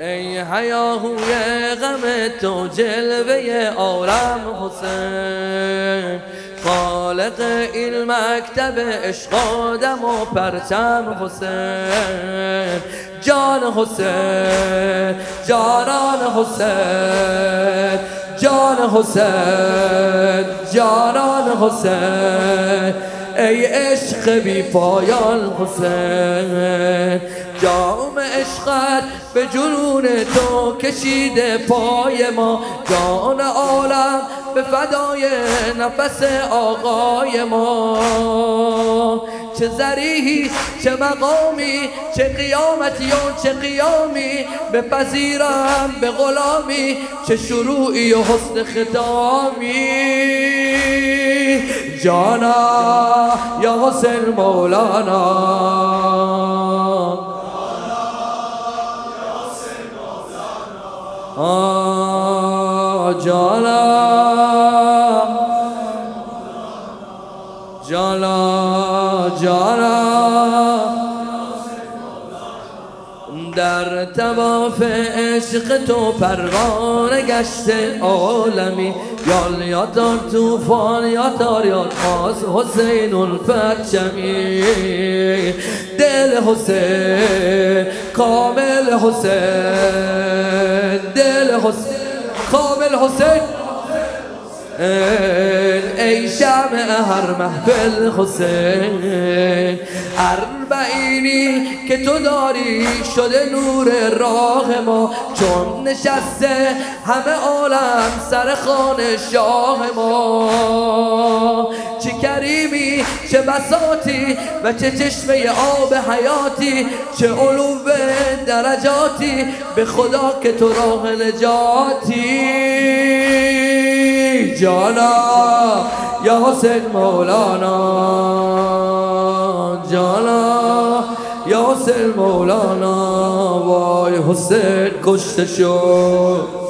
ای حیاهوی غم تو جلوه عالم حسین. خالق این مکتب عشق آدم و پرچم حسین. جان حسین جانان حسین جان حسین جانان حسین. ای عشق بی پایان حسین جام عشقت به جنون تو کشیده پای ما. جان عالم به فدای نفس آقای ما. چه زریحی چه مقامی چه قیامتی و چه قیامی. بپذیرم به غلامی چه شروعی و حسن ختامی. جانا یا حسین مولانا جالا جالا جالا در تواف عشق تو پروانه گشته عالمی. یا یادار توفان یا یاد خاص حسین الپرچمی دل حسین کامل حسین دل حسین کامل حسین. ای شمع هر محفل حسین. اربعینی که تو داری شده نور راه ما. چون نشسته همه عالم سر خانه شاه ما. چه کریمی چه بساتی و چه چشمه آب حیاتی. چه علو درجاتی. به خدا که تو راه نجاتی. جانا یا حسین مولانا جانا یا حسین مولانا وای حسین کشته شد.